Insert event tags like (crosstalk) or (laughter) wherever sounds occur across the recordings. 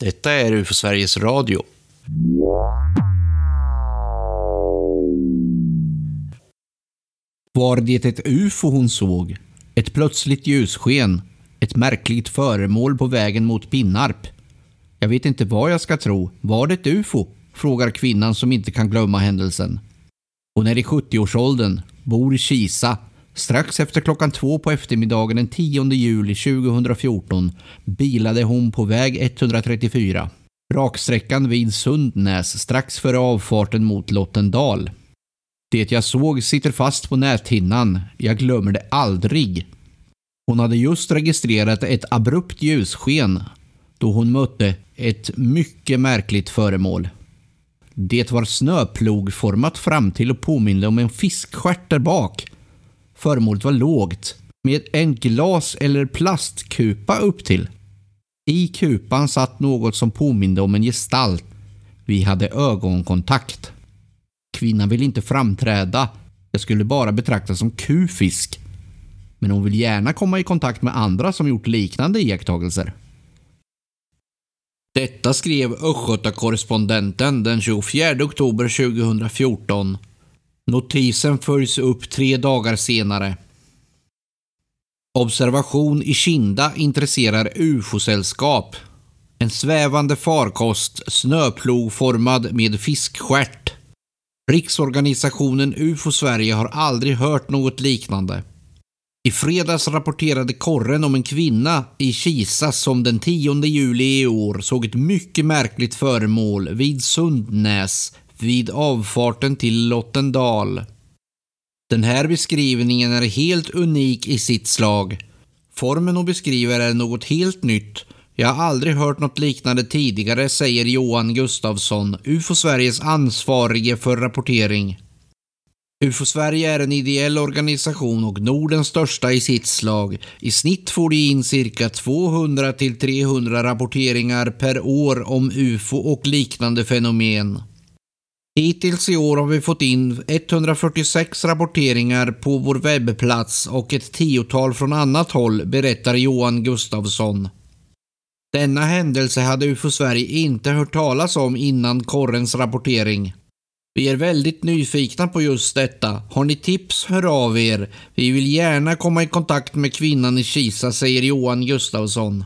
Detta är UFO Sveriges Radio. Var det ett UFO hon såg? Ett plötsligt ljussken? Ett märkligt föremål på vägen mot Pinnarp? Jag vet inte vad jag ska tro. Var det ett UFO? Frågar kvinnan som inte kan glömma händelsen. Hon är i 70-årsåldern, bor i Kisa. Strax efter klockan två på eftermiddagen den 10 juli 2014 bilade hon på väg 134. Raksträckan vid Sundnäs strax före avfarten mot Lottendal. Det jag såg sitter fast på näthinnan. Jag glömmer det aldrig. Hon hade just registrerat ett abrupt ljussken då hon mötte ett mycket märkligt föremål. Det var snöplogformat fram till och påminde om en fiskstjärt där bak. Föremålet var lågt, med en glas eller plastkupa upp till. I kupan satt något som påminde om en gestalt. Vi hade ögonkontakt. Kvinnan ville inte framträda. Jag skulle bara betraktas som kufisk. Men hon vill gärna komma i kontakt med andra som gjort liknande iakttagelser. Detta skrev Östgötakorrespondenten den 24 oktober 2014. Notisen följs upp tre dagar senare. Observation i Kinda intresserar UFO-sällskap. En svävande farkost, snöplogformad med fiskstjärt. Riksorganisationen UFO Sverige har aldrig hört något liknande. I fredags rapporterade korren om en kvinna i Kisa som den 10 juli i år såg ett mycket märkligt föremål vid Sundnäs vid avfarten till Lottendal. Den här beskrivningen är helt unik i sitt slag. Formen hon beskriver är något helt nytt. Jag har aldrig hört något liknande tidigare, säger Johan Gustafsson, UFO Sveriges ansvarige för rapportering. UFO Sverige är en ideell organisation och Nordens största i sitt slag. I snitt får de in cirka 200 till 300 rapporteringar per år om UFO och liknande fenomen. Hittills i år har vi fått in 146 rapporteringar på vår webbplats och ett tiotal från annat håll, berättar Johan Gustafsson. Denna händelse hade UFO Sverige inte hört talas om innan korrens rapportering. Vi är väldigt nyfikna på just detta. Har ni tips, hör av er. Vi vill gärna komma i kontakt med kvinnan i Kisa, säger Johan Gustafsson.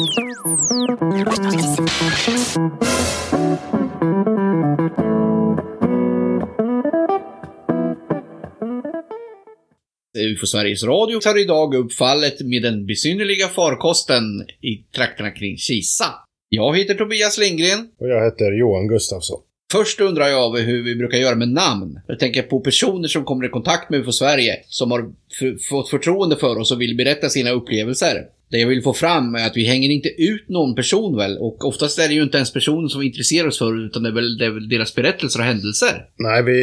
UFO Sveriges Radio tar idag upp fallet med den besynnerliga farkosten i trakterna kring Kisa. Jag heter Tobias Lindgren. Och jag heter Johan Gustafsson. Först undrar jag hur vi brukar göra med namn. Jag tänker på personer som kommer i kontakt med UFO Sverige, som har fått förtroende för oss och vill berätta sina upplevelser. Det jag vill få fram är att vi hänger inte ut någon person väl, och oftast är det ju inte ens personen som vi intresserar oss för, utan det är väl, det är väl deras berättelser och händelser. Nej, vi,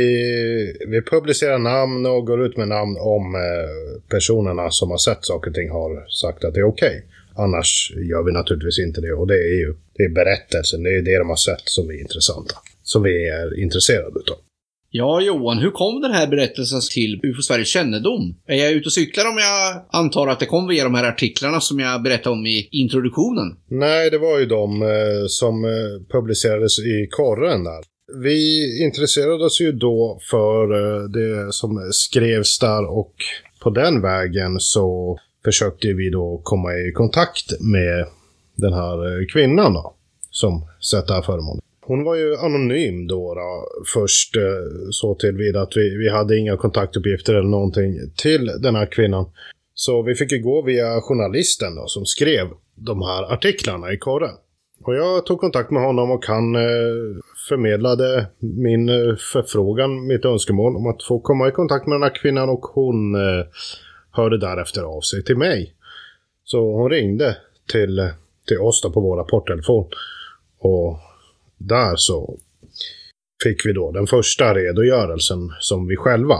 vi publicerar namn och går ut med namn om eh, personerna som har sett saker och ting har sagt att det är okej. Okay. Annars gör vi naturligtvis inte det och det är ju det är berättelsen, det är det de har sett som är intressanta. Som vi är intresserade utav. Ja, Johan, hur kom den här berättelsen till UFO Sveriges kännedom? Är jag ute och cyklar om jag antar att det kom via de här artiklarna som jag berättade om i introduktionen? Nej, det var ju de eh, som eh, publicerades i korren där. Vi intresserade oss ju då för eh, det som skrevs där och på den vägen så försökte vi då komma i kontakt med den här eh, kvinnan då, som sett det här föremålet. Hon var ju anonym då, då först eh, så tillvida att vi, vi hade inga kontaktuppgifter eller någonting till den här kvinnan. Så vi fick ju gå via journalisten då som skrev de här artiklarna i korren. Och jag tog kontakt med honom och han eh, förmedlade min eh, förfrågan, mitt önskemål om att få komma i kontakt med den här kvinnan och hon hörde därefter av sig till mig. Så hon ringde till, till oss på vår porttelefon. Och där så fick vi då den första redogörelsen som vi själva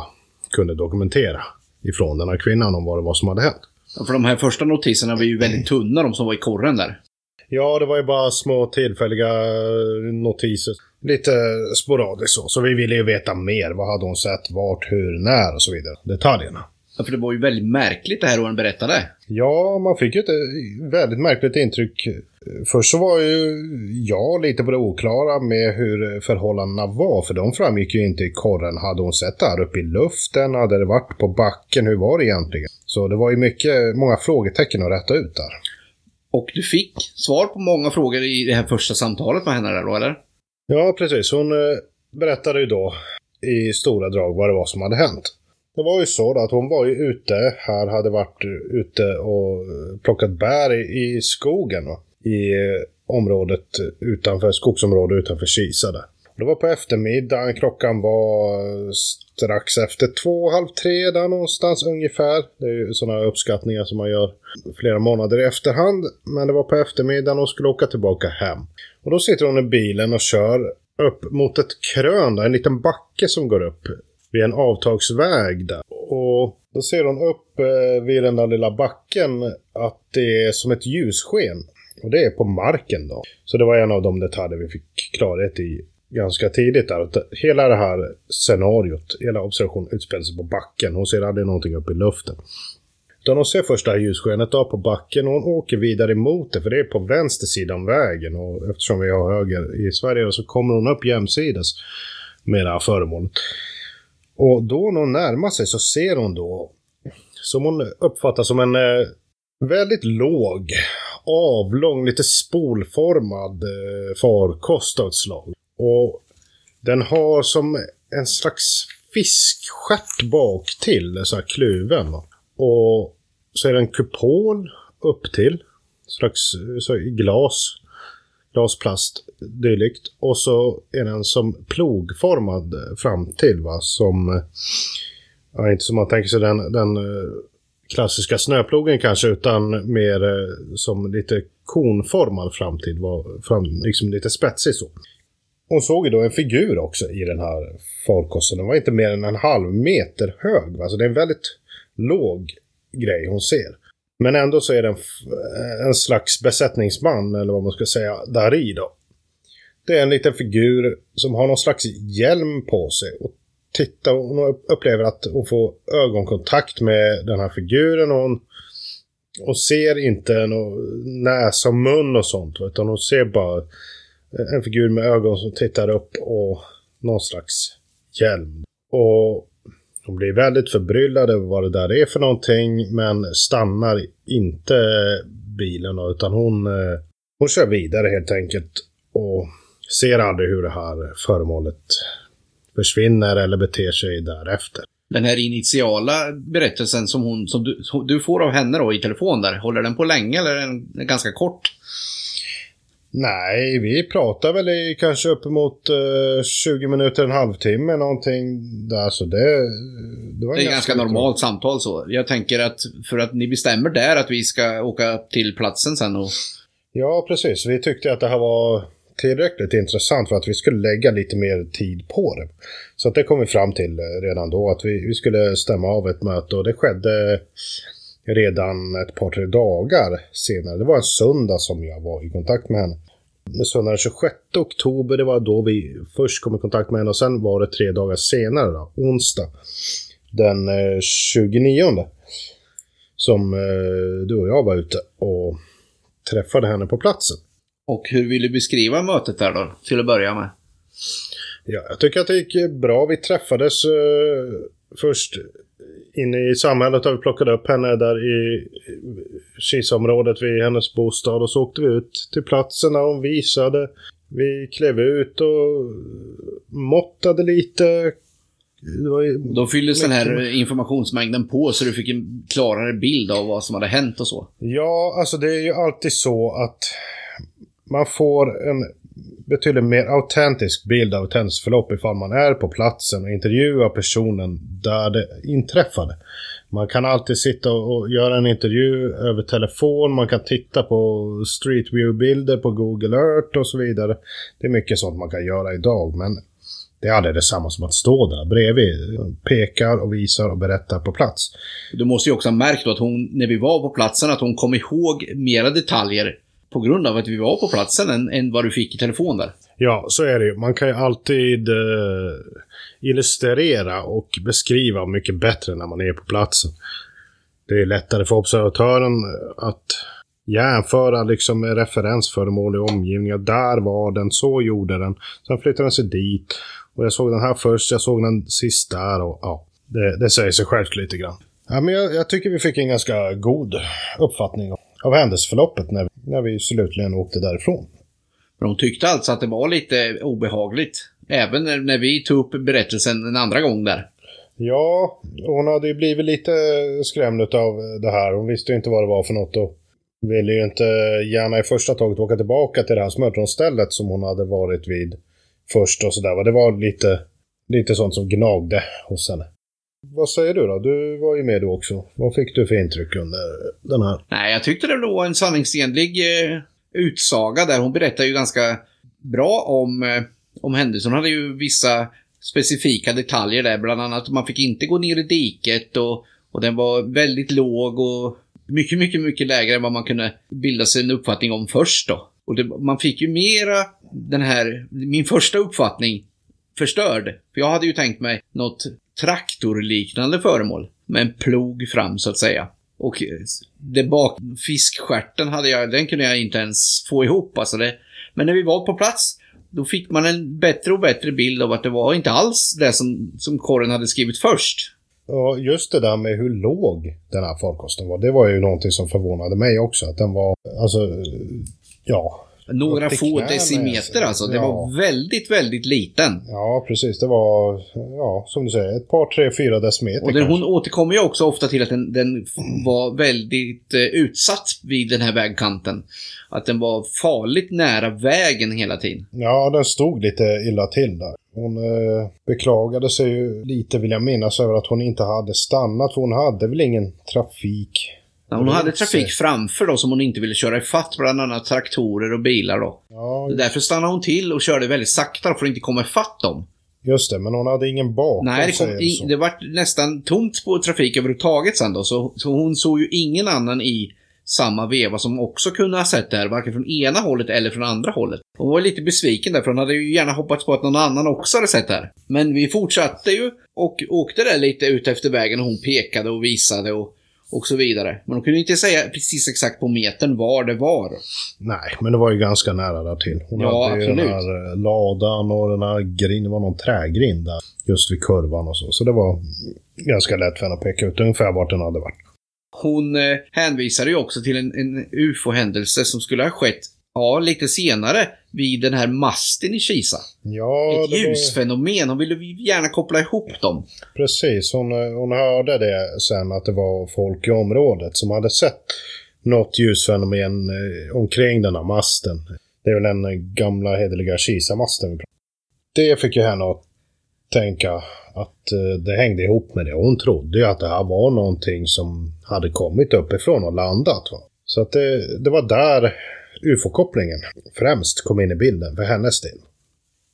kunde dokumentera ifrån den här kvinnan om vad det var som hade hänt. Ja, för de här första notiserna var ju väldigt tunna, de som var i korren där. Ja, det var ju bara små tillfälliga notiser. Lite sporadiskt så. Så vi ville ju veta mer. Vad hade hon sett, vart, hur, när och så vidare. Detaljerna. Ja, för det var ju väldigt märkligt det här hon berättade. Ja, man fick ju ett väldigt märkligt intryck. Först så var ju jag lite på det oklara med hur förhållandena var, för de framgick ju inte i korren. Hade hon sett det här uppe i luften? Hade det varit på backen? Hur var det egentligen? Så det var ju mycket, många frågetecken att rätta ut där. Och du fick svar på många frågor i det här första samtalet med henne där då, eller? Ja, precis. Hon eh, berättade ju då i stora drag vad det var som hade hänt. Det var ju så då att hon var ju ute, här hade varit ute och eh, plockat bär i, i skogen. Va? I eh, området utanför, skogsområdet utanför Kisa där. Det var på eftermiddagen, klockan var eh, strax efter två, halv tre där någonstans ungefär. Det är ju sådana uppskattningar som man gör flera månader i efterhand. Men det var på eftermiddagen och skulle åka tillbaka hem. Och då sitter hon i bilen och kör upp mot ett krön där, en liten backe som går upp vid en avtagsväg där. Och då ser hon upp eh, vid den där lilla backen att det är som ett ljussken. Och det är på marken då. Så det var en av de detaljer vi fick klarhet i ganska tidigt där. Att hela det här scenariot, hela observationen utspelar sig på backen. Hon ser aldrig någonting uppe i luften. Utan hon ser första ljusskenet då på backen och hon åker vidare emot det för det är på vänster sida om vägen. Och eftersom vi har höger i Sverige så kommer hon upp jämsides med det här föremålet. Och då när hon närmar sig så ser hon då, som hon uppfattar som en eh, väldigt låg, avlång, lite spolformad eh, farkost av ett slag. Och den har som en slags fiskstjärt bak till, så här kluven. Va? Och så är det en kupol upp till. Slags eh, så, glas. Glasplast dylikt. Och så är den som plogformad fram till va. Som... Eh, ja, inte som man tänker sig den, den eh, klassiska snöplogen kanske. Utan mer eh, som lite konformad framtid. Var, fram, liksom lite spetsig så. Hon såg ju då en figur också i den här farkosten. Den var inte mer än en halv meter hög. Alltså det är en väldigt låg grej hon ser. Men ändå så är det en, en slags besättningsman, eller vad man ska säga, där i då. Det är en liten figur som har någon slags hjälm på sig. Och tittar, hon upplever att hon får ögonkontakt med den här figuren. Och hon, hon ser inte någon näsa och mun och sånt. Utan hon ser bara en figur med ögon som tittar upp och någon slags hjälm. Och hon blir väldigt förbryllad över vad det där är för någonting men stannar inte bilen utan hon, eh, hon kör vidare helt enkelt och ser aldrig hur det här föremålet försvinner eller beter sig därefter. Den här initiala berättelsen som, hon, som du, du får av henne då i telefon där, håller den på länge eller är den ganska kort? Nej, vi pratar väl i kanske uppemot uh, 20 minuter, en halvtimme någonting där. Så det, det, var det är ganska, ganska normalt samtal så. Jag tänker att för att ni bestämmer där att vi ska åka till platsen sen och... Ja, precis. Vi tyckte att det här var tillräckligt intressant för att vi skulle lägga lite mer tid på det. Så att det kom vi fram till eh, redan då, att vi, vi skulle stämma av ett möte och det skedde redan ett par, tre dagar senare. Det var en söndag som jag var i kontakt med henne. Söndagen den 26 oktober, det var då vi först kom i kontakt med henne och sen var det tre dagar senare, då, onsdag, den 29 eh, som eh, du och jag var ute och träffade henne på platsen. Och hur vill du beskriva mötet där då, till att börja med? Ja, jag tycker att det gick bra. Vi träffades uh, först inne i samhället har vi plockat upp henne där i Kisaområdet vid hennes bostad och så åkte vi ut till platsen när hon visade. Vi klev ut och måttade lite. Då fylldes mycket... den här informationsmängden på så du fick en klarare bild av vad som hade hänt och så? Ja, alltså det är ju alltid så att man får en betydligt mer autentisk bild av ett händelseförlopp ifall man är på platsen och intervjuar personen där det inträffade. Man kan alltid sitta och göra en intervju över telefon, man kan titta på Street View-bilder på Google Earth och så vidare. Det är mycket sånt man kan göra idag, men det är aldrig detsamma som att stå där bredvid, pekar och visar och berättar på plats. Du måste ju också ha märkt då att hon, när vi var på platsen, att hon kom ihåg mera detaljer på grund av att vi var på platsen än, än vad du fick i telefon där. Ja, så är det ju. Man kan ju alltid... Eh, illustrera och beskriva mycket bättre när man är på platsen. Det är lättare för observatören eh, att jämföra liksom med referensföremål i omgivningen. Där var den, så gjorde den. Sen flyttade den sig dit. Och jag såg den här först, jag såg den sist där och ja. Det, det säger sig självt lite grann. Ja, men jag, jag, tycker vi fick en ganska god uppfattning av händelseförloppet när, när vi slutligen åkte därifrån. Men hon tyckte alltså att det var lite obehagligt. Även när, när vi tog upp berättelsen en andra gång där. Ja, hon hade ju blivit lite skrämd av det här. Hon visste ju inte vad det var för något och ville ju inte gärna i första taget åka tillbaka till det här smörtronstället som hon hade varit vid först och sådär. Det var lite, lite sånt som gnagde hos henne. Vad säger du då? Du var ju med då också. Vad fick du för intryck under den här? Nej, jag tyckte det var en sanningsenlig eh, utsaga där. Hon berättar ju ganska bra om, eh, om händelsen. Hon hade ju vissa specifika detaljer där. Bland annat att man fick inte gå ner i diket och, och den var väldigt låg och mycket, mycket, mycket lägre än vad man kunde bilda sig en uppfattning om först då. Och det, man fick ju mera den här, min första uppfattning förstörd. För jag hade ju tänkt mig något traktorliknande föremål med en plog fram så att säga. Och eh, det bak, fiskskärten hade jag, den kunde jag inte ens få ihop alltså det. Men när vi var på plats, då fick man en bättre och bättre bild av att det var inte alls det som, som korren hade skrivit först. Ja, just det där med hur låg den här farkosten var. Det var ju någonting som förvånade mig också. Att den var, alltså, ja, några få decimeter alltså. Det ja. var väldigt, väldigt liten. Ja, precis. Det var, ja, som du säger, ett par, tre, fyra decimeter. Och den, hon återkommer ju också ofta till att den, den var väldigt eh, utsatt vid den här vägkanten. Att den var farligt nära vägen hela tiden. Ja, den stod lite illa till där. Hon eh, beklagade sig ju lite, vill jag minnas, över att hon inte hade stannat. För hon hade väl ingen trafik hon hade trafik framför då som hon inte ville köra ifatt, bland annat traktorer och bilar då. Ja, därför stannade hon till och körde väldigt sakta för att inte komma ifatt dem. Just det, men hon hade ingen bakom Nej, det, kom, i, det var nästan tomt på trafik överhuvudtaget sen då. Så, så hon såg ju ingen annan i samma veva som också kunde ha sett det här, varken från ena hållet eller från andra hållet. Hon var lite besviken där, för hon hade ju gärna hoppats på att någon annan också hade sett det här. Men vi fortsatte ju och åkte där lite ut efter vägen och hon pekade och visade och och så vidare. Men de kunde inte säga precis exakt på metern var det var. Nej, men det var ju ganska nära där till. Hon ja, hade ju den här eh, ladan och den här grinden, det var någon trägrind där. Just vid kurvan och så. Så det var ganska lätt för henne att peka ut ungefär vart den hade varit. Hon eh, hänvisade ju också till en, en ufo-händelse som skulle ha skett Ja, lite senare vid den här masten i Kisa. Ja, Ett ljusfenomen. Hon ville gärna koppla ihop dem. Precis, hon, hon hörde det sen att det var folk i området som hade sett något ljusfenomen eh, omkring den här masten. Det är väl den gamla hederliga Kisa-masten. Det fick ju henne att tänka att eh, det hängde ihop med det. Hon trodde ju att det här var någonting som hade kommit uppifrån och landat. Va? Så att det, det var där ufo-kopplingen främst kom in i bilden för hennes del.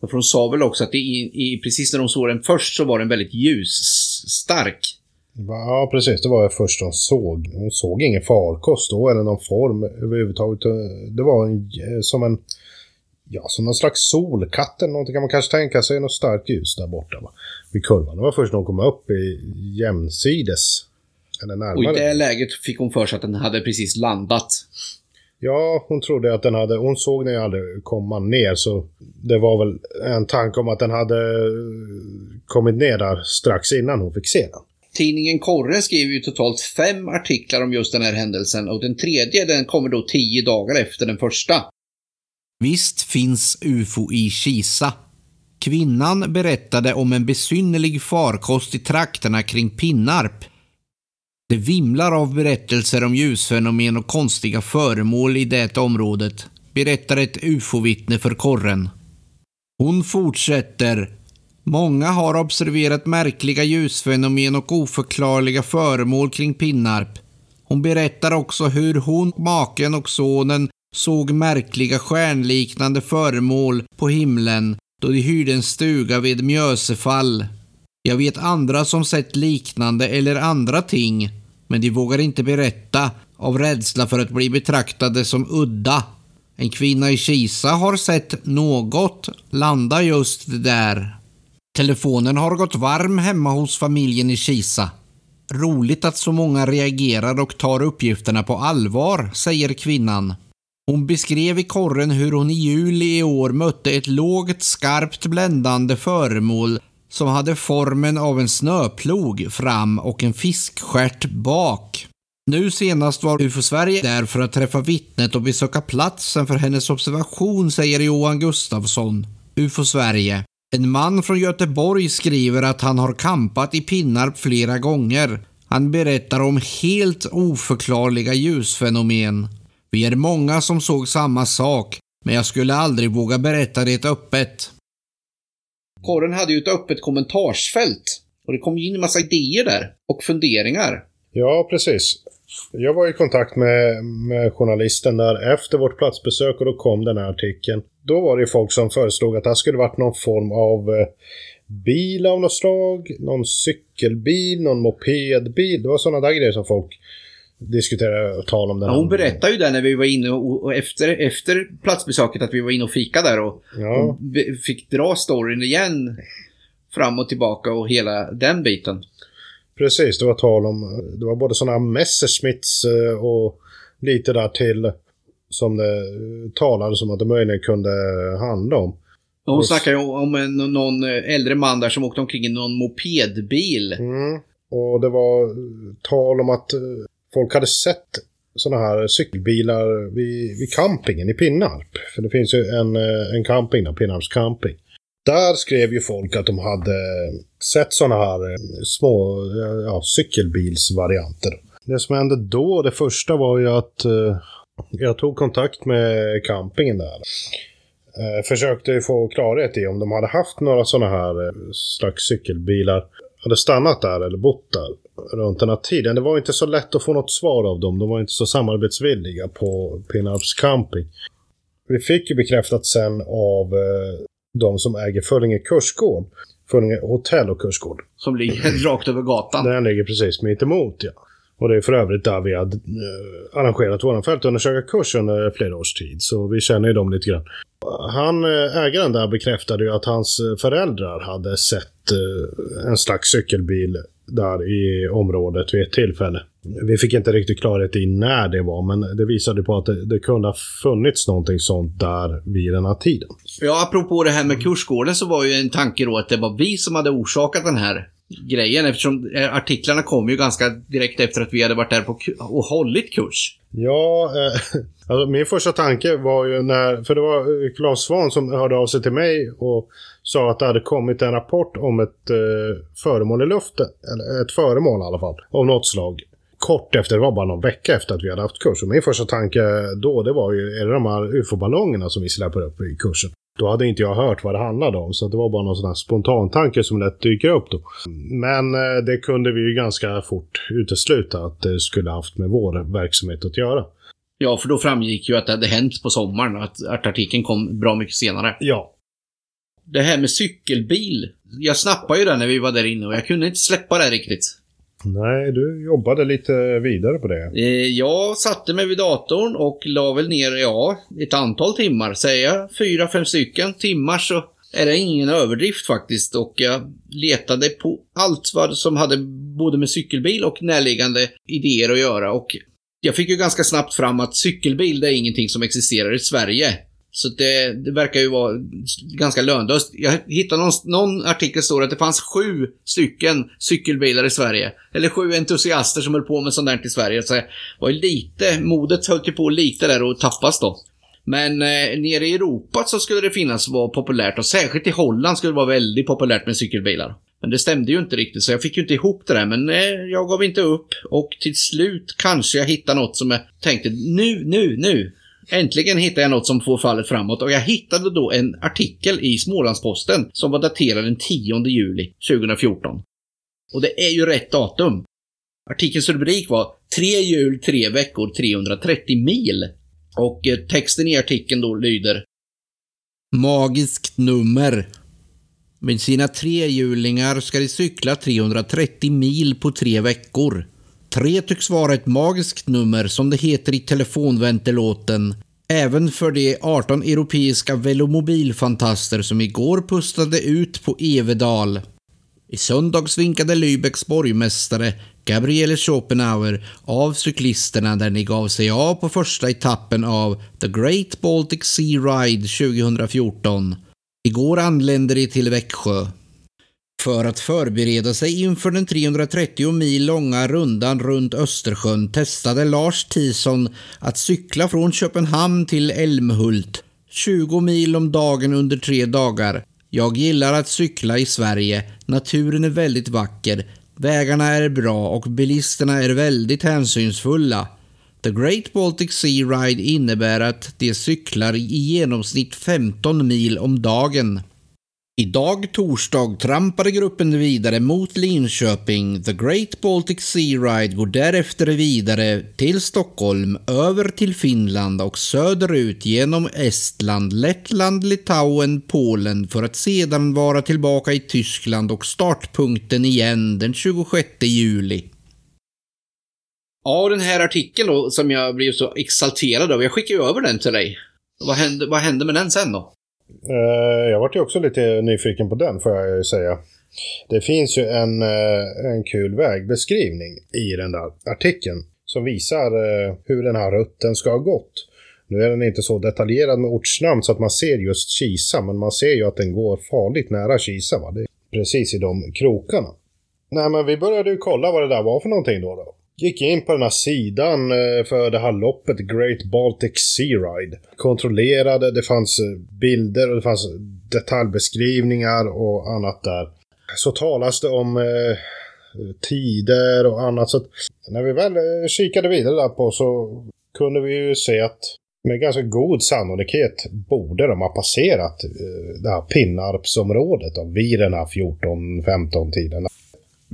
För hon sa väl också att det i, i, precis när de såg den först så var den väldigt ljusstark. Ja, precis. Det var det första hon såg. Hon såg ingen farkost då eller någon form överhuvudtaget. Det var en, som en... Ja, som någon slags solkatt eller någonting kan man kanske tänka sig. Något starkt ljus där borta va? vid kurvan. Det var först när hon kom upp i jämsides. Eller närmare. Och i det läget fick hon för sig att den hade precis landat. Ja, hon trodde att den hade... Hon såg den ju aldrig komma ner så det var väl en tanke om att den hade kommit ner där strax innan hon fick se den. Tidningen Korren skriver ju totalt fem artiklar om just den här händelsen och den tredje den kommer då tio dagar efter den första. Visst finns UFO i Kisa. Kvinnan berättade om en besynnerlig farkost i trakterna kring Pinnarp det vimlar av berättelser om ljusfenomen och konstiga föremål i det området, berättar ett ufo-vittne för korren. Hon fortsätter. Många har observerat märkliga ljusfenomen och oförklarliga föremål kring Pinnarp. Hon berättar också hur hon, maken och sonen såg märkliga stjärnliknande föremål på himlen då de hyrde en stuga vid Mjösefall. Jag vet andra som sett liknande eller andra ting, men de vågar inte berätta av rädsla för att bli betraktade som udda. En kvinna i Kisa har sett något landa just där. Telefonen har gått varm hemma hos familjen i Kisa. Roligt att så många reagerar och tar uppgifterna på allvar, säger kvinnan. Hon beskrev i korren hur hon i juli i år mötte ett lågt, skarpt bländande föremål som hade formen av en snöplog fram och en fiskstjärt bak. Nu senast var UFO Sverige där för att träffa vittnet och besöka platsen för hennes observation, säger Johan Gustafsson, UFO Sverige. En man från Göteborg skriver att han har kampat i Pinnarp flera gånger. Han berättar om helt oförklarliga ljusfenomen. Vi är många som såg samma sak, men jag skulle aldrig våga berätta det öppet. Korren hade ju ett öppet kommentarsfält och det kom in en massa idéer där och funderingar. Ja, precis. Jag var i kontakt med, med journalisten där efter vårt platsbesök och då kom den här artikeln. Då var det folk som föreslog att det här skulle varit någon form av eh, bil av något slag, någon cykelbil, någon mopedbil. Det var sådana där grejer som folk diskuterade och talade om. Den ja, hon berättade ju det när vi var inne och, och, efter, efter platsbesöket att vi var inne och fika där och, ja. och fick dra storyn igen fram och tillbaka och hela den biten. Precis, det var tal om, det var både sådana Messerschmitts eh, och lite där till som det talades om att det möjligen kunde handla om. Hon och, snackar ju om en, någon äldre man där som åkte omkring i någon mopedbil. Mm. Och det var tal om att eh, folk hade sett sådana här cykelbilar vid, vid campingen i Pinnarp. För det finns ju en, eh, en camping där, Pinnarps camping. Där skrev ju folk att de hade sett sådana här eh, små eh, ja, cykelbilsvarianter. Det som hände då, det första var ju att eh, jag tog kontakt med campingen där. Eh, försökte få klarhet i om de hade haft några sådana här eh, slags cykelbilar. Hade stannat där eller bott där runt den här tiden. Det var inte så lätt att få något svar av dem. De var inte så samarbetsvilliga på Pinnarps camping. Vi fick ju bekräftat sen av eh, de som äger Föllinge kursgård. Föllinge hotell och kursgård. Som ligger (laughs) rakt över gatan. Den ligger precis mitt emot ja. Och det är för övrigt där vi har eh, arrangerat vår fältundersökarkurs under flera års tid. Så vi känner ju dem lite grann. Han, eh, ägaren där bekräftade ju att hans föräldrar hade sett eh, en slags cykelbil där i området vid ett tillfälle. Vi fick inte riktigt klarhet i när det var, men det visade på att det, det kunde ha funnits någonting sånt där vid den här tiden. Ja, apropå det här med kursgården så var ju en tanke då att det var vi som hade orsakat den här grejen eftersom eh, artiklarna kom ju ganska direkt efter att vi hade varit där på och hållit kurs. Ja, eh, (laughs) alltså min första tanke var ju när, för det var Claes Svahn som hörde av sig till mig och sa att det hade kommit en rapport om ett eh, föremål i luften, eller ett föremål i alla fall, av något slag. Kort efter, det var bara någon vecka efter att vi hade haft kurs. Och min första tanke då, det var ju, är det de här ufo-ballongerna som vi släpper upp i kursen? Då hade inte jag hört vad det handlade om, så det var bara någon sån här spontantanke som lätt dyker upp då. Men eh, det kunde vi ju ganska fort utesluta att det skulle haft med vår verksamhet att göra. Ja, för då framgick ju att det hade hänt på sommaren, att, att artikeln kom bra mycket senare. Ja. Det här med cykelbil. Jag snappade ju den när vi var där inne och jag kunde inte släppa det riktigt. Nej, du jobbade lite vidare på det. Eh, jag satte mig vid datorn och la väl ner, ja, ett antal timmar. Säger jag fyra, fem stycken timmar så är det ingen överdrift faktiskt. Och jag letade på allt vad som hade både med cykelbil och närliggande idéer att göra. Och jag fick ju ganska snabbt fram att cykelbil, det är ingenting som existerar i Sverige. Så det, det, verkar ju vara ganska lönlöst. Jag hittade någon, någon artikel står att det fanns sju stycken cykelbilar i Sverige. Eller sju entusiaster som höll på med sånt där i Sverige. Så det var ju lite, modet höll ju på lite där och tappas då. Men eh, nere i Europa så skulle det finnas vara populärt och särskilt i Holland skulle det vara väldigt populärt med cykelbilar. Men det stämde ju inte riktigt så jag fick ju inte ihop det där men eh, jag gav inte upp och till slut kanske jag hittade något som jag tänkte nu, nu, nu Äntligen hittade jag något som får fallet framåt och jag hittade då en artikel i Smålandsposten som var daterad den 10 juli 2014. Och det är ju rätt datum. Artikelns rubrik var Tre jul, tre veckor, 330 mil. Och eh, texten i artikeln då lyder Magiskt nummer. Med sina trehjulingar ska de cykla 330 mil på tre veckor. 3 tycks vara ett magiskt nummer som det heter i telefonväntelåten. Även för de 18 europeiska velomobilfantaster som igår pustade ut på Evedal. I söndags vinkade Lübecks borgmästare Gabriele Schopenhauer av cyklisterna där ni gav sig av på första etappen av The Great Baltic Sea Ride 2014. Igår anlände de till Växjö. För att förbereda sig inför den 330 mil långa rundan runt Östersjön testade Lars Tison att cykla från Köpenhamn till Älmhult. 20 mil om dagen under tre dagar. Jag gillar att cykla i Sverige. Naturen är väldigt vacker. Vägarna är bra och bilisterna är väldigt hänsynsfulla. The Great Baltic Sea Ride innebär att de cyklar i genomsnitt 15 mil om dagen. Idag torsdag trampade gruppen vidare mot Linköping. The Great Baltic Sea Ride går därefter vidare till Stockholm, över till Finland och söderut genom Estland, Lettland, Litauen, Polen för att sedan vara tillbaka i Tyskland och startpunkten igen den 26 juli. Ja, den här artikeln då, som jag blev så exalterad av, jag skickade ju över den till dig. Vad hände, vad hände med den sen då? Uh, jag vart ju också lite nyfiken på den, får jag ju säga. Det finns ju en, uh, en kul vägbeskrivning i den där artikeln som visar uh, hur den här rutten ska ha gått. Nu är den inte så detaljerad med ortsnamn så att man ser just Kisa, men man ser ju att den går farligt nära Kisa. Va? Det är precis i de krokarna. Nej, men vi började ju kolla vad det där var för någonting då. då. Gick in på den här sidan eh, för det här loppet, Great Baltic Sea Ride. Kontrollerade, det fanns eh, bilder och det fanns detaljbeskrivningar och annat där. Så talas det om eh, tider och annat. Så när vi väl eh, kikade vidare där på så kunde vi ju se att med ganska god sannolikhet borde de ha passerat eh, det här Pinnarpsområdet vid den här 14-15 tiden.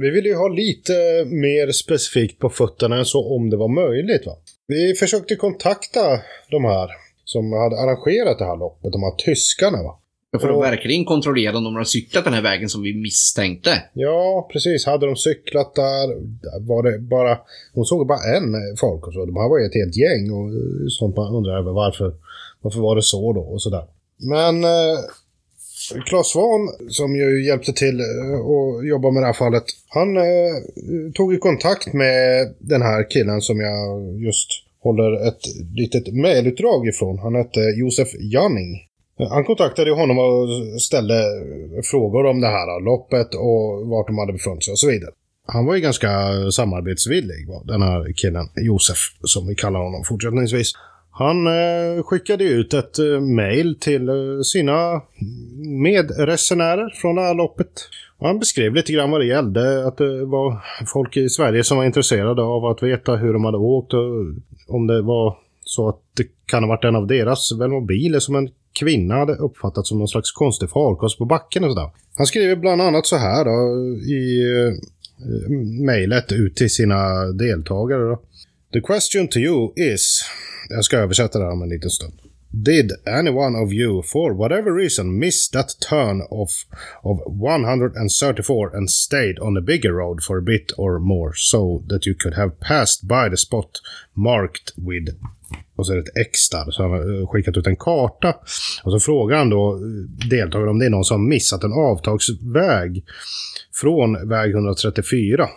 Vi ville ju ha lite mer specifikt på fötterna än så om det var möjligt. Va? Vi försökte kontakta de här som hade arrangerat det här loppet, de här tyskarna. Va? För att verkligen kontrollera om de har cyklat den här vägen som vi misstänkte. Ja, precis. Hade de cyklat där? Var det bara... De såg bara en folk och så. De här var ju ett helt gäng och sånt man undrar över varför. Varför var det så då och sådär. Men eh, Claes Svahn, som ju hjälpte till eh, att jobba med det här fallet, han eh, tog ju kontakt med den här killen som jag just håller ett litet mejlutdrag ifrån. Han hette Josef Janning. Han kontaktade honom och ställde frågor om det här loppet och vart de hade befunnit sig och så vidare. Han var ju ganska samarbetsvillig, den här killen, Josef, som vi kallar honom fortsättningsvis. Han eh, skickade ut ett eh, mail till eh, sina medresenärer från det här loppet. Och han beskrev lite grann vad det gällde. Att det var folk i Sverige som var intresserade av att veta hur de hade åkt. Och om det var så att det kan ha varit en av deras mobiler som en kvinna hade uppfattat som någon slags konstig farkost på backen och sådär. Han skriver bland annat så här då, i eh, mejlet ut till sina deltagare. Då. The question to you is jag ska översätta det här om en liten stund. Did anyone of you, for whatever reason, miss that turn of, of 134 and stayed on the bigger road for a bit or more so that you could have passed by the spot marked with och så är det ett X där. Så han har eh, skickat ut en karta. Och så frågar han då eh, deltagarna om det är någon som missat en avtagsväg från väg 134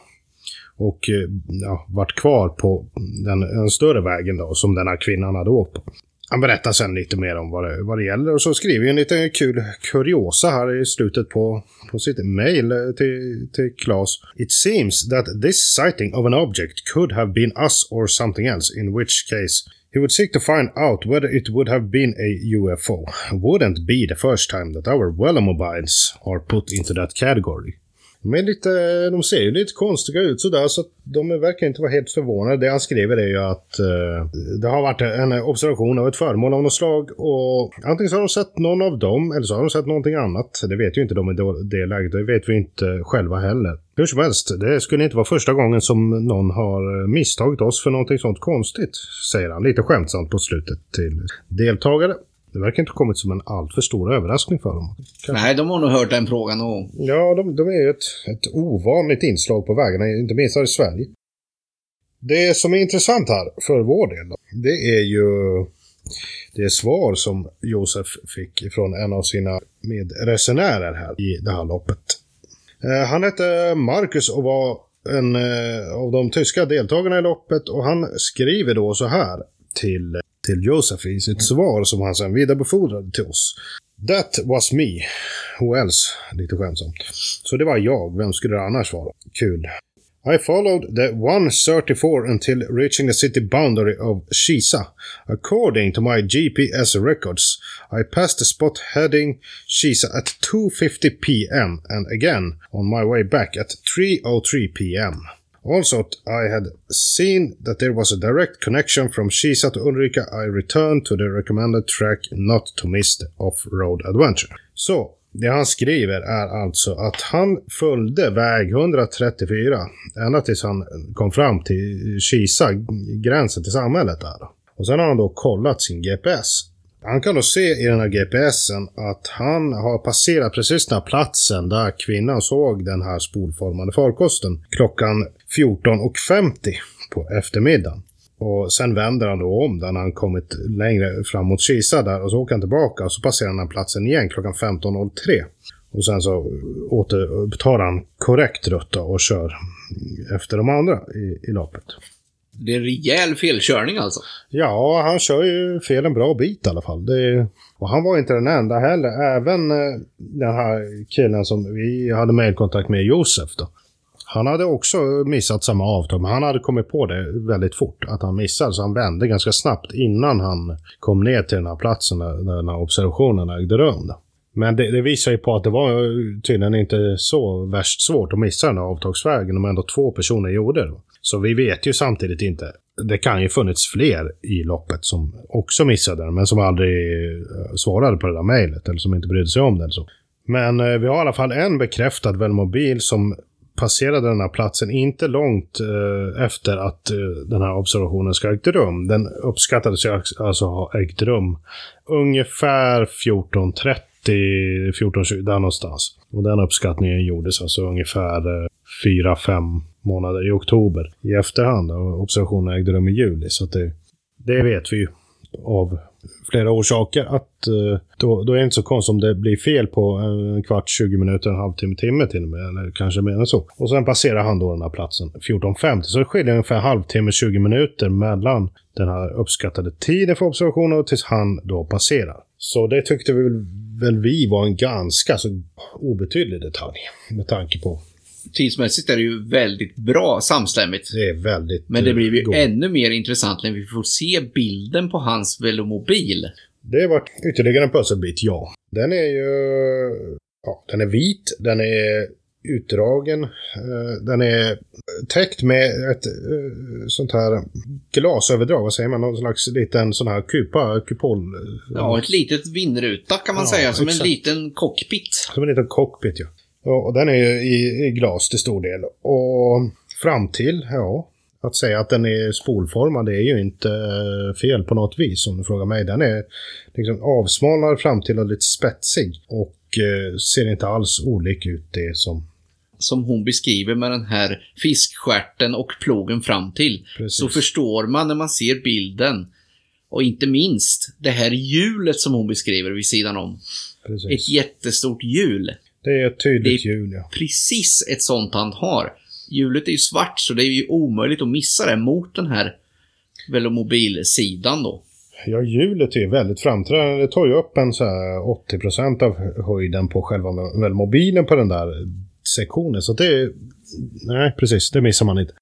och eh, ja, varit kvar på den, den större vägen då, som den här kvinnan hade åkt på. Han berättar sen lite mer om vad det, vad det gäller och så skriver en liten kul kuriosa här i slutet på, på sitt mail eh, till, till Claes. It seems that this sighting of an object could have been us or something else, in which case He would seek to find out whether it would have been a UFO. Wouldn't be the first time that our Wellomobiles are put into that category. De, är lite, de ser ju lite konstiga ut sådär så de verkar inte vara helt förvånade. Det han skriver är ju att eh, det har varit en observation av ett föremål av något slag och antingen så har de sett någon av dem eller så har de sett någonting annat. Det vet ju inte de i det läget. Det vet vi inte själva heller. Hur som helst, det skulle inte vara första gången som någon har eh, misstagit oss för någonting sånt konstigt, säger han lite skämtsamt på slutet till deltagare. Det verkar inte ha kommit som en alltför stor överraskning för dem. Kanske. Nej, de har nog hört den frågan och... Ja, de, de är ju ett, ett ovanligt inslag på vägarna, inte minst här i Sverige. Det som är intressant här för vår del, då, det är ju det svar som Josef fick från en av sina medresenärer här i det här loppet. Eh, han hette Marcus och var en eh, av de tyska deltagarna i loppet och han skriver då så här till, till Josef i sitt svar som han sedan vidarebefordrade till oss. That was me. Who else? Lite skämtsamt. Så det var jag. Vem skulle det annars vara? Kul. I followed the 134 until reaching the city boundary of Shisa. According to my GPS records, I passed the spot heading Shisa at 2.50 p.m. and again on my way back at 3.03 p.m. Also, I had seen that there was a direct connection from Shisa to Ulrika. I returned to the recommended track not to miss the off-road adventure. Så, det han skriver är alltså att han följde väg 134 ända tills han kom fram till Kisa, gränsen till samhället där. Och sen har han då kollat sin GPS. Han kan då se i den här GPSen att han har passerat precis den här platsen där kvinnan såg den här spolformade farkosten klockan 14.50 på eftermiddagen. Och sen vänder han då om där när han kommit längre fram mot Kisa där och så åker han tillbaka och så passerar han den platsen igen klockan 15.03. Och sen så återupptar han korrekt rutt och kör efter de andra i, i loppet. Det är en rejäl felkörning alltså? Ja, han kör ju fel en bra bit i alla fall. Det, och han var inte den enda heller. Även eh, den här killen som vi hade mejlkontakt med, Josef då. Han hade också missat samma avtag, men han hade kommit på det väldigt fort. Att han missade, så han vände ganska snabbt innan han kom ner till den här platsen där den här observationen ägde rum. Men det, det visar ju på att det var tydligen inte så värst svårt att missa den här avtagsvägen om ändå två personer gjorde det. Så vi vet ju samtidigt inte. Det kan ju funnits fler i loppet som också missade den, men som aldrig eh, svarade på det där mejlet eller som inte brydde sig om det. Eller så. Men eh, vi har i alla fall en bekräftad velmobil som passerade den här platsen inte långt eh, efter att eh, den här observationen ska ha ägt rum. Den uppskattades ju alltså ha ägt rum ungefär 14.30, 14.20, där någonstans. Och den uppskattningen gjordes alltså ungefär eh, 4-5 månader i oktober i efterhand. Och observationen ägde rum i juli. Så det, det vet vi ju av flera orsaker att eh, då, då är det inte så konstigt om det blir fel på en kvart, 20 minuter, en halvtimme, timme till och med. Eller kanske mer än så. Och sen passerar han då den här platsen 14.50. Så det skiljer ungefär en halvtimme, 20 minuter mellan den här uppskattade tiden för observationen och tills han då passerar. Så det tyckte vi väl vi var en ganska så obetydlig detalj med tanke på tidsmässigt är det ju väldigt bra samstämmigt. Det är väldigt Men det blir ju god. ännu mer intressant när vi får se bilden på hans velomobil. Det var ytterligare en pusselbit, ja. Den är ju... Ja, den är vit, den är utdragen. Eh, den är täckt med ett eh, sånt här glasöverdrag, vad säger man? Någon slags liten sån här kupa, kupol. Ja, ett litet vindruta kan man ja, säga, som exakt. en liten cockpit. Som en liten cockpit, ja. Och den är ju i, i glas till stor del. Och fram till, ja, att säga att den är spolformad det är ju inte eh, fel på något vis om du frågar mig. Den är liksom avsmalnad fram till och lite spetsig. Och eh, ser inte alls olik ut det som... Som hon beskriver med den här fiskskärten och plogen fram till. Precis. Så förstår man när man ser bilden. Och inte minst det här hjulet som hon beskriver vid sidan om. Precis. Ett jättestort hjul. Det är ett tydligt hjul, ja. precis ett sånt han har. Hjulet är ju svart, så det är ju omöjligt att missa det mot den här velomobilsidan då. Ja, hjulet är väldigt framträdande. Det tar ju upp en så här 80% av höjden på själva velomobilen på den där sektionen. Så det... Nej, precis. Det missar man inte.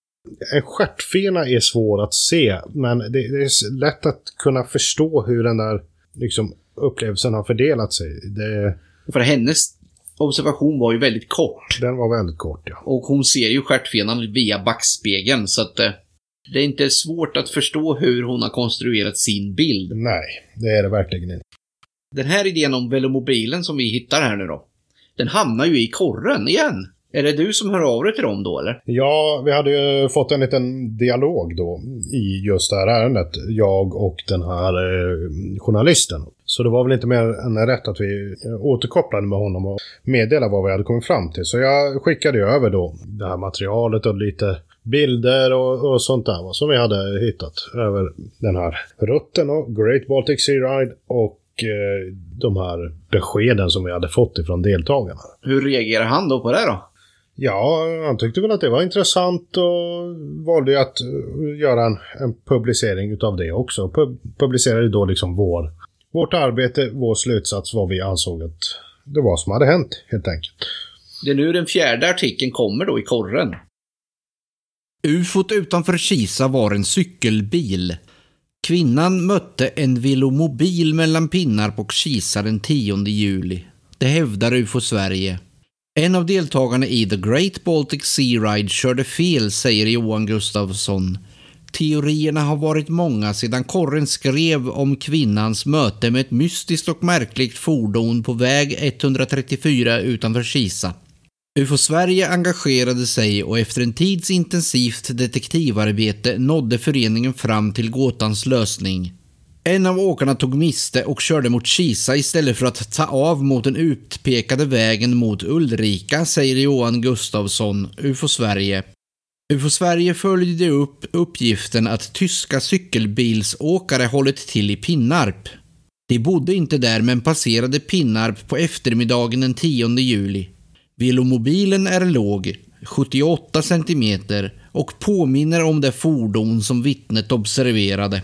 En stjärtfena är svår att se, men det, det, är lätt att kunna förstå hur den där liksom, upplevelsen har fördelat sig. Det... För hennes observation var ju väldigt kort. Den var väldigt kort, ja. Och hon ser ju stjärtfenan via backspegeln, så att eh, det är inte svårt att förstå hur hon har konstruerat sin bild. Nej, det är det verkligen inte. Den här idén om velomobilen som vi hittar här nu då, den hamnar ju i korren igen. Är det du som hör av dig till dem då eller? Ja, vi hade ju fått en liten dialog då i just det här ärendet. Jag och den här eh, journalisten. Så det var väl inte mer än rätt att vi återkopplade med honom och meddelade vad vi hade kommit fram till. Så jag skickade ju över då det här materialet och lite bilder och, och sånt där som vi hade hittat över den här rutten och Great Baltic Sea Ride och eh, de här beskeden som vi hade fått ifrån deltagarna. Hur reagerar han då på det då? Ja, han tyckte väl att det var intressant och valde att eh, göra en, en publicering utav det också. Pub publicerade då liksom vår, vårt arbete, vår slutsats, vad vi ansåg att det var som hade hänt helt enkelt. Det är nu den fjärde artikeln kommer då i korren. Ufot utanför Kisa var en cykelbil. Kvinnan mötte en velomobil mellan Pinnarp och Kisa den 10 juli. Det hävdar UFO Sverige. En av deltagarna i The Great Baltic Sea Ride körde fel, säger Johan Gustafsson. Teorierna har varit många sedan korren skrev om kvinnans möte med ett mystiskt och märkligt fordon på väg 134 utanför Kisa. UFO Sverige engagerade sig och efter en tids intensivt detektivarbete nådde föreningen fram till gåtans lösning. En av åkarna tog miste och körde mot Kisa istället för att ta av mot den utpekade vägen mot Ulrika, säger Johan Gustafsson, UFO Sverige. UFO Sverige följde upp uppgiften att tyska cykelbilsåkare hållit till i Pinnarp. De bodde inte där men passerade Pinnarp på eftermiddagen den 10 juli. Velomobilen är låg, 78 cm och påminner om det fordon som vittnet observerade.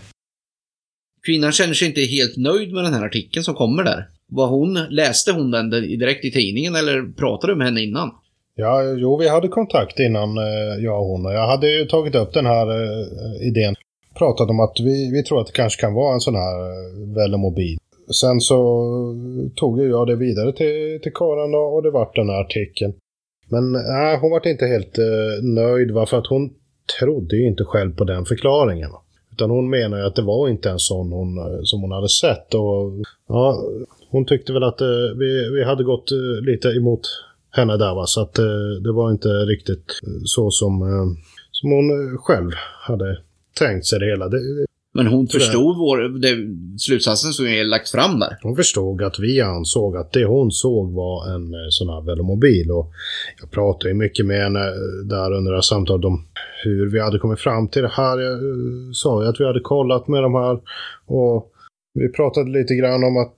Kvinnan känner sig inte helt nöjd med den här artikeln som kommer där. Var hon, läste hon den direkt i tidningen eller pratade du med henne innan? Ja, jo, vi hade kontakt innan eh, jag och hon. Jag hade ju tagit upp den här eh, idén. Pratat om att vi, vi tror att det kanske kan vara en sån här eh, velomobil. Sen så tog jag det vidare till, till Karin och, det vart den här artikeln. Men nej, hon vart inte helt eh, nöjd va, för att hon trodde ju inte själv på den förklaringen. Utan hon menar ju att det var inte en sån hon, eh, som hon hade sett. Och, ja, hon tyckte väl att eh, vi, vi hade gått eh, lite emot henne. Va? Så att eh, det var inte riktigt så som, eh, som hon själv hade tänkt sig det hela. Det, men hon förstod vår, det, slutsatsen som vi lagt fram där. Hon förstod att vi ansåg att det hon såg var en sån här velomobil. Och jag pratade ju mycket med henne där under det här samtalet om hur vi hade kommit fram till det här. Jag sa ju att vi hade kollat med de här. Och vi pratade lite grann om att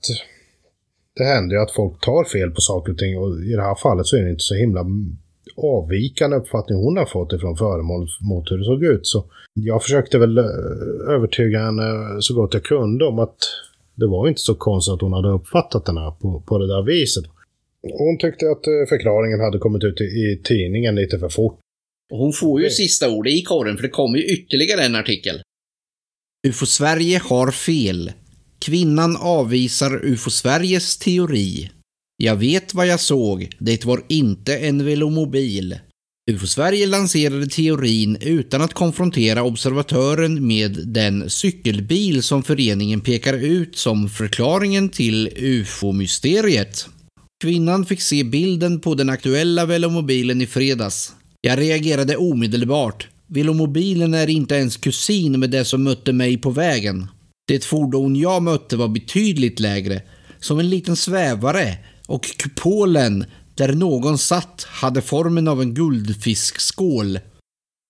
det händer ju att folk tar fel på saker och ting. Och i det här fallet så är det inte så himla avvikande uppfattning hon har fått ifrån föremål mot hur det såg ut. Så jag försökte väl eh, övertyga henne så gott jag kunde om att det var inte så konstigt att hon hade uppfattat den här på, på det där viset. Hon tyckte att eh, förklaringen hade kommit ut i, i tidningen lite för fort. Hon får ju sista ordet i korren för det kommer ju ytterligare en artikel. UFO Sverige har fel. Kvinnan avvisar UFO Sveriges teori. Jag vet vad jag såg. Det var inte en velomobil. UFO-Sverige lanserade teorin utan att konfrontera observatören med den cykelbil som föreningen pekar ut som förklaringen till UFO-mysteriet. Kvinnan fick se bilden på den aktuella velomobilen i fredags. Jag reagerade omedelbart. Velomobilen är inte ens kusin med det som mötte mig på vägen. Det fordon jag mötte var betydligt lägre, som en liten svävare och kupolen där någon satt hade formen av en guldfiskskål.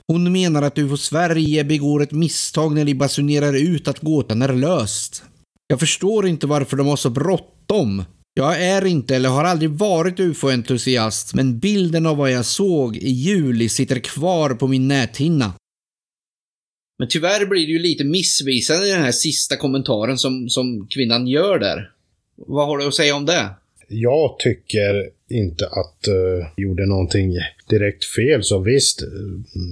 Hon menar att UFO Sverige begår ett misstag när de basunerar ut att gåtan är löst. Jag förstår inte varför de har så bråttom. Jag är inte eller har aldrig varit ufo-entusiast, men bilden av vad jag såg i juli sitter kvar på min näthinna. Men tyvärr blir det ju lite missvisande i den här sista kommentaren som, som kvinnan gör där. Vad har du att säga om det? jag tycker inte att uh, gjorde någonting direkt fel. Så visst, eh,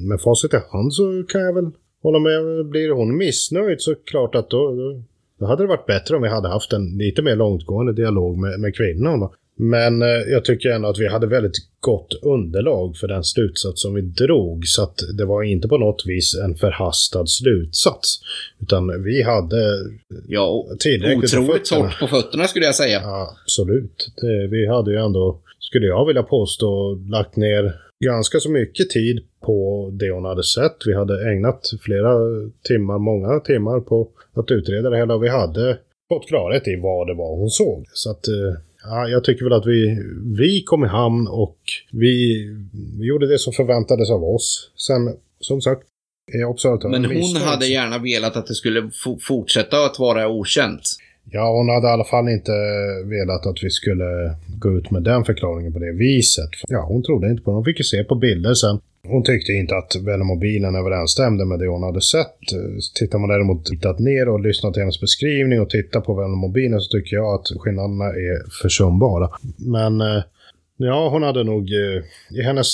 med facit i hand så kan jag väl hålla med. Blir hon missnöjd så klart att då, då, då hade det varit bättre om vi hade haft en lite mer långtgående dialog med, med kvinnan. Men eh, jag tycker ändå att vi hade väldigt gott underlag för den slutsats som vi drog. Så att det var inte på något vis en förhastad slutsats. Utan vi hade ja, tillräckligt otroligt torrt på fötterna skulle jag säga. Ja, absolut. Det, vi hade ju ändå, skulle jag vilja påstå, lagt ner ganska så mycket tid på det hon hade sett. Vi hade ägnat flera timmar, många timmar på att utreda det hela. Och vi hade fått klarhet i vad det var hon såg. Så att eh, Ja, jag tycker väl att vi, vi kom i hamn och vi, vi gjorde det som förväntades av oss. Sen som sagt, observatören Men hon misstänkt. hade gärna velat att det skulle fo- fortsätta att vara okänt. Ja, hon hade i alla fall inte velat att vi skulle gå ut med den förklaringen på det viset. Ja, hon trodde inte på det. Hon fick ju se på bilder sen. Hon tyckte inte att Velomobilen överensstämde med det hon hade sett. Tittar man däremot tittat ner och lyssnat till hennes beskrivning och tittar på Velomobilen så tycker jag att skillnaderna är försumbara. Men eh, ja, hon hade nog... Eh, I hennes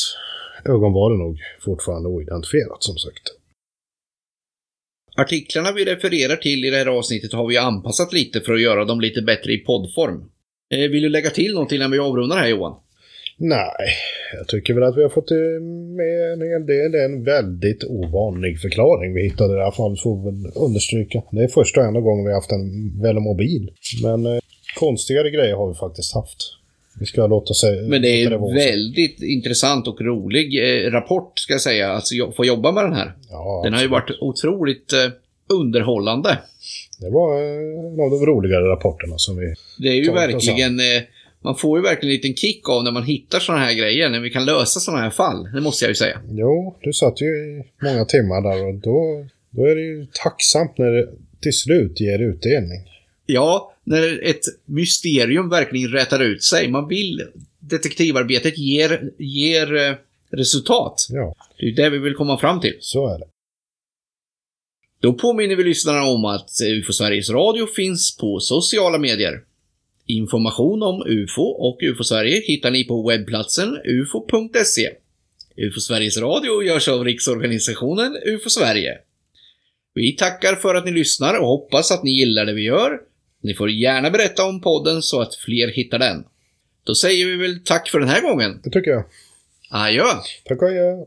ögon var det nog fortfarande oidentifierat som sagt. Artiklarna vi refererar till i det här avsnittet har vi anpassat lite för att göra dem lite bättre i poddform. Eh, vill du lägga till någonting innan vi avrundar här Johan? Nej, jag tycker väl att vi har fått eh, med en hel del. Det är en väldigt ovanlig förklaring vi hittade i det här fallet, får väl understryka. Det är första och enda gången vi har haft en velomobil. Men eh, konstigare grejer har vi faktiskt haft. Vi ska låta sig... Men det är en väldigt intressant och rolig eh, rapport ska jag säga, att få jobba med den här. Ja, Den har ju varit otroligt eh, underhållande. Det var eh, en av de roligare rapporterna som vi... Det är ju verkligen... Eh, man får ju verkligen en liten kick av när man hittar sådana här grejer, när vi kan lösa sådana här fall. Det måste jag ju säga. Jo, du satt ju i många timmar där och då, då är det ju tacksamt när det till slut ger utdelning. Ja, när ett mysterium verkligen rätar ut sig. Man vill... Detektivarbetet ger, ger eh, resultat. Ja, Det är det vi vill komma fram till. så är det. Då påminner vi lyssnarna om att UFO Sveriges Radio finns på sociala medier. Information om UFO och UFO Sverige hittar ni på webbplatsen ufo.se. UFO Sveriges Radio görs av Riksorganisationen UFO Sverige. Vi tackar för att ni lyssnar och hoppas att ni gillar det vi gör. Ni får gärna berätta om podden så att fler hittar den. Då säger vi väl tack för den här gången. Det tycker jag. Adjö! Tack och adjö.